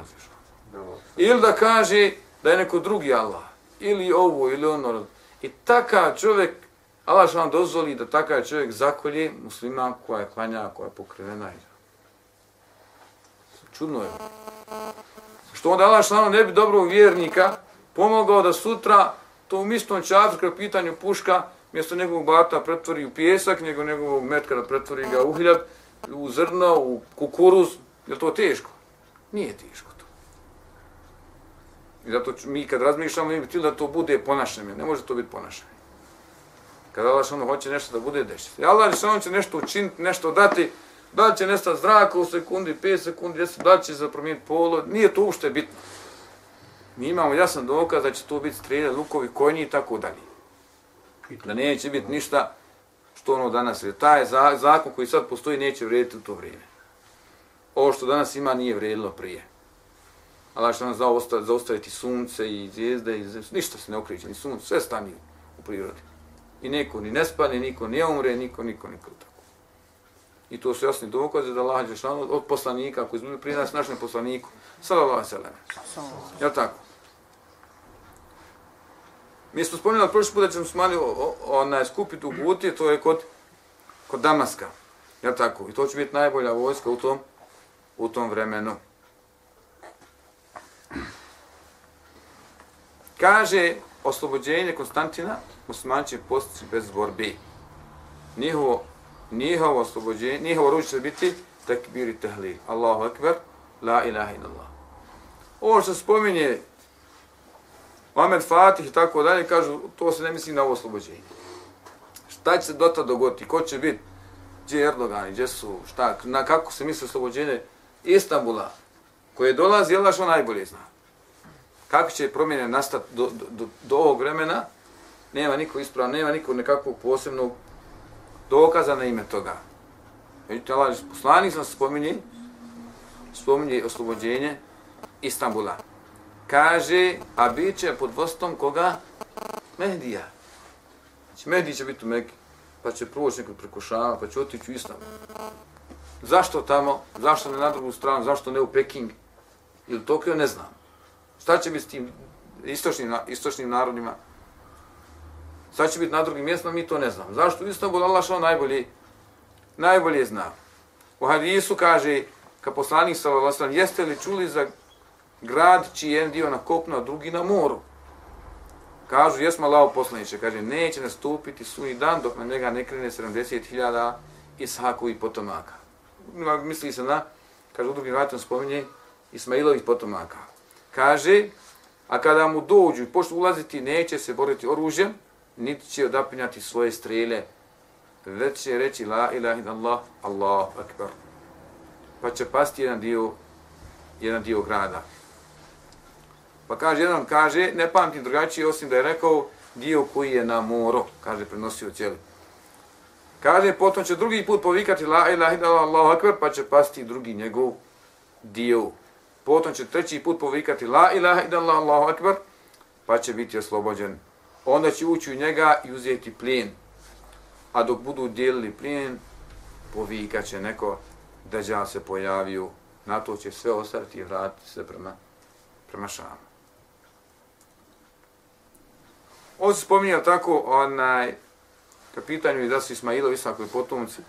Ili da kaže da je neko drugi Allah. Ili ovo, ili ono. I takav čovjek Allah što vam dozvoli da takav čovjek zakolje muslima koja je klanja, koja je pokrivena. Čudno je. Što onda Allah što ne bi dobrog vjernika pomogao da sutra to u istom čafru kada pitanju puška mjesto njegovog bata pretvori u pjesak, nego njegovog metka da pretvori ga u hljab, u zrno, u kukuruz, je to teško? Nije teško to. I zato mi kad razmišljamo, mi bi da to bude ponašanje, ne može to biti ponašanje. Kada Allah ono hoće nešto da bude dešće. I Allah ono će nešto učiniti, nešto dati, da li će nestati zraka u sekundi, 5 sekundi, 10, da li će se promijeniti polo, nije to ušte bitno. Mi imamo jasan dokaz da će to biti strelje, lukovi, konji i tako dalje. Da neće biti ništa što ono danas je. Taj zakon koji sad postoji neće vrijediti u to vrijeme. Ovo što danas ima nije vrijedilo prije. Allah što nam zaustaviti sunce i zvijezde, i zvijezde, ništa se ne okriče, ni sunce, sve stani u prirodi. I niko ni ne spane, niko ne umre, niko, niko, niko tako. I to su jasni dokaze da Allah Đešanu od poslanika, koji izbili prije nas, našem poslaniku, sallallahu alaihi sallam. Jel tako? Mi smo spomenuli prošli put da ćemo smali onaj skupiti u Guti, to je kod, kod Damaska. Jel tako? I to će biti najbolja vojska u tom, u tom vremenu. Kaže oslobođenje Konstantina, musliman će postići bez borbi. Njihovo, njihovo oslobođenje, njihovo ruč će biti takbir i tahlil. Allahu akbar, la ilaha illallah. Ovo što spominje Mohamed Fatih i tako dalje, kažu, to se ne misli na ovo oslobođenje. Šta će se do tada dogoditi? Ko će biti? Gdje je Erdogan? Gdje su? Šta? Na kako se misli oslobođenje Istanbula? Koje dolazi, jel daš on najbolje zna? Kako će promjene nastati do, do, do, do ovog vremena? Nema niko ispravan, nema niko nekakvog posebnog dokaza na ime toga. Vidite, Allah, poslanik sam spominje, spominje oslobođenje Istanbula kaže, a bit će pod vostom koga? Mehdija. Znači, Mehdi će biti u Mekke, pa će proći nekog preko Šama, pa će otići u Islam. Zašto tamo? Zašto ne na drugu stranu? Zašto ne u Peking? Ili Tokio? Ne znam. Šta će biti s tim istočnim, istočnim narodima? Šta će biti na drugim mjestima? Mi to ne znam. Zašto u Istanbul Allah što najbolje, najbolje zna? U hadisu kaže, ka poslanik sallallahu jeste li čuli za grad čiji je dio na kopnu, a drugi na moru. Kažu, jesmo lao poslaniče, kaže, neće nastupiti sunji dan dok na njega ne krene 70.000 Ishakovi potomaka. Misli se na, kaže, u drugim vratom spominje, Ismailovih potomaka. Kaže, a kada mu dođu i počnu ulaziti, neće se boriti oružjem, niti će odapinjati svoje strele, već će reći la ilaha illallah, Allah akbar. Pa će pasti jedan dio, jedan dio grada. Pa kaže, jedan kaže, ne pamtim drugačije, osim da je rekao dio koji je na moru, kaže, prenosio cijeli. Kaže, potom će drugi put povikati la ilaha illallah Allah akbar, pa će pasti drugi njegov dio. Potom će treći put povikati la ilaha illallah Allahu akbar, pa će biti oslobođen. Onda će ući u njega i uzeti plin. A dok budu dijelili plin, povikaće neko da se pojavio. Na to će sve ostati i vratiti se prema, prema šamu. On se spominje tako, onaj, ka pitanju i da su Ismailovi, Isakovi potomci,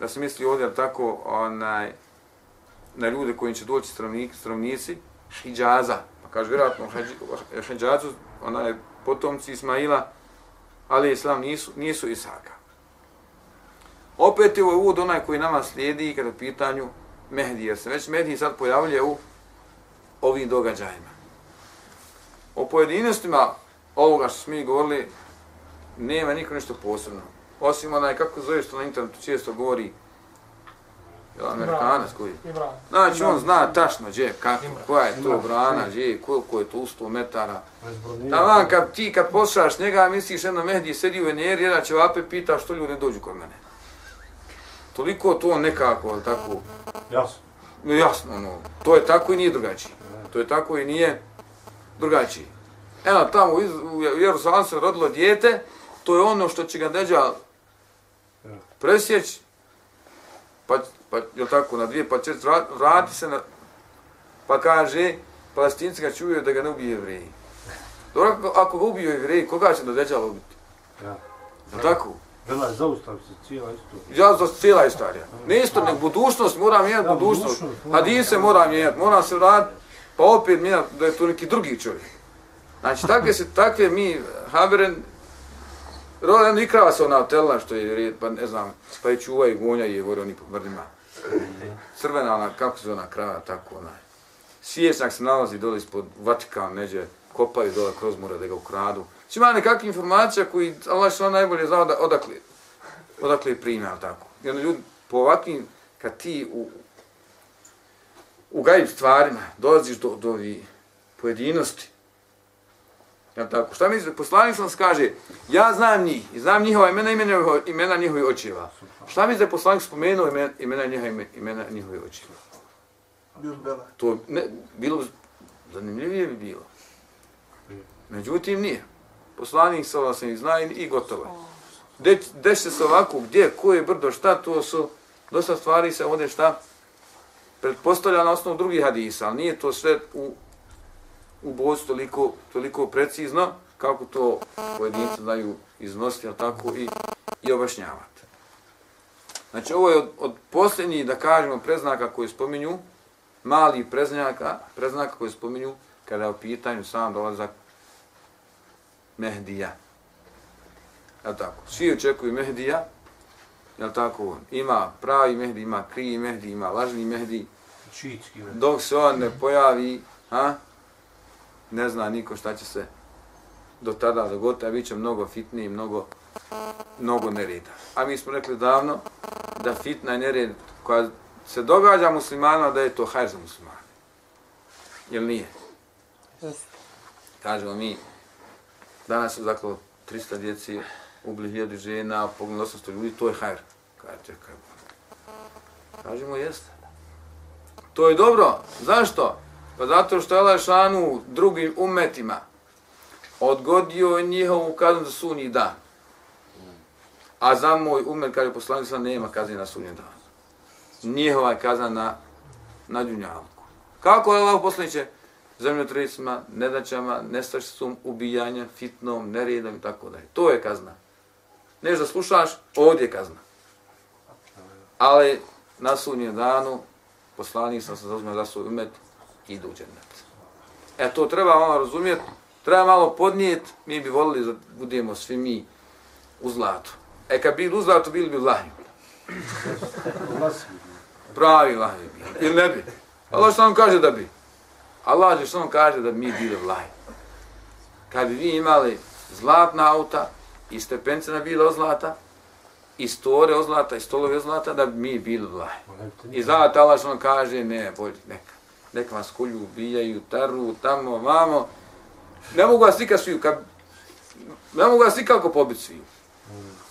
da se misli ovdje tako, onaj, na ljude koji će doći stravnik, stravnici, Hidžaza, pa kaže, vjerojatno, Hidžazu, je potomci Ismaila, ali Islam nisu, nisu Isaka. Opet je ovo uvod onaj koji nama slijedi kada pitanju Mehdi, jer se već Mehdi sad pojavlja u ovim događajima. O pojedinostima ovoga što smo mi govorili, nema niko nešto posebno. Osim onaj, kako zove što na internetu često govori, je Amerikanac koji? Znači, on zna tačno gdje, kako, koja je to brana, gdje, koliko je to u 100 metara. Da vam, kad ti kad poslušaš njega, misliš jedno Mehdi sedi u Veneri, jedan će vape pita što ljudi dođu kod mene. Toliko to nekako, tako... Jasno. No, jasno, no. To je tako i nije drugačije. To je tako i nije drugačije. Evo, tamo u Jerusalim se rodilo dijete, to je ono što će ga deđa presjeć, pa, pa je tako, na dvije, pa će vrati se na, pa kaže, palestinci ga čuju da ga ne ubije jevriji. Dobro, ako, ako ga ubiju jevriji, koga će da deđa ubiti? Ja. Je tako? Vela je zaustav se cijela istorija. Ja za cijela istorija. Ne isto, nek budućnost, mora mijenjati ja, budućnost. Hadise mora mijenjati, mora se vratiti, pa opet mijenjati da je to neki drugi čovjek. Znači, takve se, takve mi, Haberen, Rodan i krava ona telna što je red, pa ne znam, pa je čuva i gonja i gore oni po mrdima. Crvena ona, kako se ona krava, tako ona. Svjesnjak se nalazi dole ispod Vatikan, neđe, kopaju dole kroz mora da ga ukradu. Znači ima nekakve informacija koji Allah što najbolje zna da odakle, odakle prima, tako. I onda ljudi po ovakvim, kad ti u, u gajib stvarima dolaziš do, do ovih pojedinosti, Ja tako, šta misli, poslanik sam kaže, ja znam njih, i znam njihova imena, imena, imena njihovih očeva. Šta da poslanik spomenuo imena, imena, njihova, imena njihovih očeva? To ne, bilo, zanimljivije bi bilo. Međutim, nije. Poslanik sa vas ih zna i gotovo. Gde, gde se se ovako, gdje, ko je brdo, šta, to su, dosta stvari se ovdje šta, pretpostavlja na osnovu drugih hadisa, ali nije to sve u u bocu toliko, toliko precizno kako to pojedinci znaju iznositi, a tako i, i objašnjavati. Znači, ovo je od, od posljednjih, da kažemo, preznaka koji spominju, mali preznaka, preznaka koji spominju kada je u pitanju sam dolazak Mehdija. Je tako? Svi očekuju Mehdija, je tako? Ima pravi Mehdi, ima krivi Mehdi, ima lažni Mehdi. Dok se on ne pojavi, ha? Ne zna niko šta će se do tada dogoditi, a bit će mnogo fitniji, mnogo, mnogo nereda. A mi smo rekli davno da fitna i nered koja se događa muslimanima, da je to hajr za muslimane. Jel nije? Kažemo mi, danas su zaklo 300 djeci, ubili hiljadu žena, pogledali 800 ljudi, to je hajr. Kaže, čekaj. Kažemo, jeste. To je dobro. Zašto? Pa zato što je Lašanu drugim umetima odgodio njihovu kaznu za sunji dan. A za moj umet, kaže poslanik sam, nema kazne na sunji dan. Njihova je kazna na, na djunjalku. Kako je Allah poslaniće? Zemljotresima, nedaćama, nestašstvom, ubijanjem, fitnom, neredom i tako dalje. To je kazna. Neš da slušaš, ovdje je kazna. Ali na sunnjem danu poslanik sam se zauzmeo za svoj umet, idu u džennet. E to treba ono razumjeti, treba malo podnijeti, mi bi volili da budemo svi mi u zlatu. E kad bi u zlatu, bili bi vlahni. Pravi vlahni bi. Ili ne bi? Allah što nam kaže da bi. Allah što nam kaže da mi bili vlahni. Kad bi vi imali zlatna auta i stepence na bilo zlata, i store od zlata, i stolovi od zlata, da bi mi bili vlahni. I zato Allah što nam kaže, ne, bolje, neka nek vas kolju, ubijaju, taru, tamo, vamo. Ne mogu vas nikad sviju, kad... ne mogu vas nikako pobiti sviju.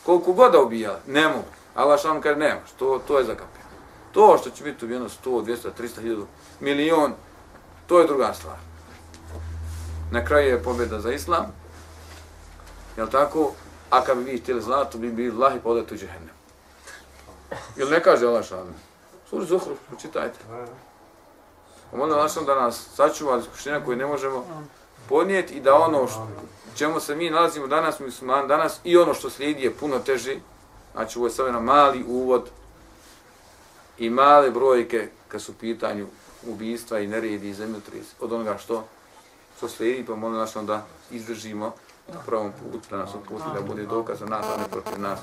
Koliko god da ubija, ne mogu. Allah što kaže, nema, to, to je kapija To što će biti ubijeno 100, 200, 300, 1000, milion, to je druga stvar. Na kraju je pobjeda za islam, jel tako? A kad bi vi htjeli zlato, bi bili lahi podati u džehennem. Ili ne kaže Allah šalam? Suri Zuhru, pročitajte. Molim vas da nas sačuva od iskušenja koje ne možemo podnijeti i da ono što, čemu se mi nalazimo danas, musliman danas, i ono što slijedi je puno teže. Znači, ovo je samo mali uvod i male brojke kad su pitanju ubijstva i neredi i zemljotris od onoga što, što slijedi, pa molim vas da izdržimo na pravom putu, da nas uputi, da bude dokaz za nas, a ne protiv nas.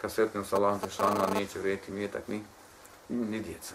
Kad sretnemo sa Allahom Tešana, neće vrijeti mjetak ni, ni djeca.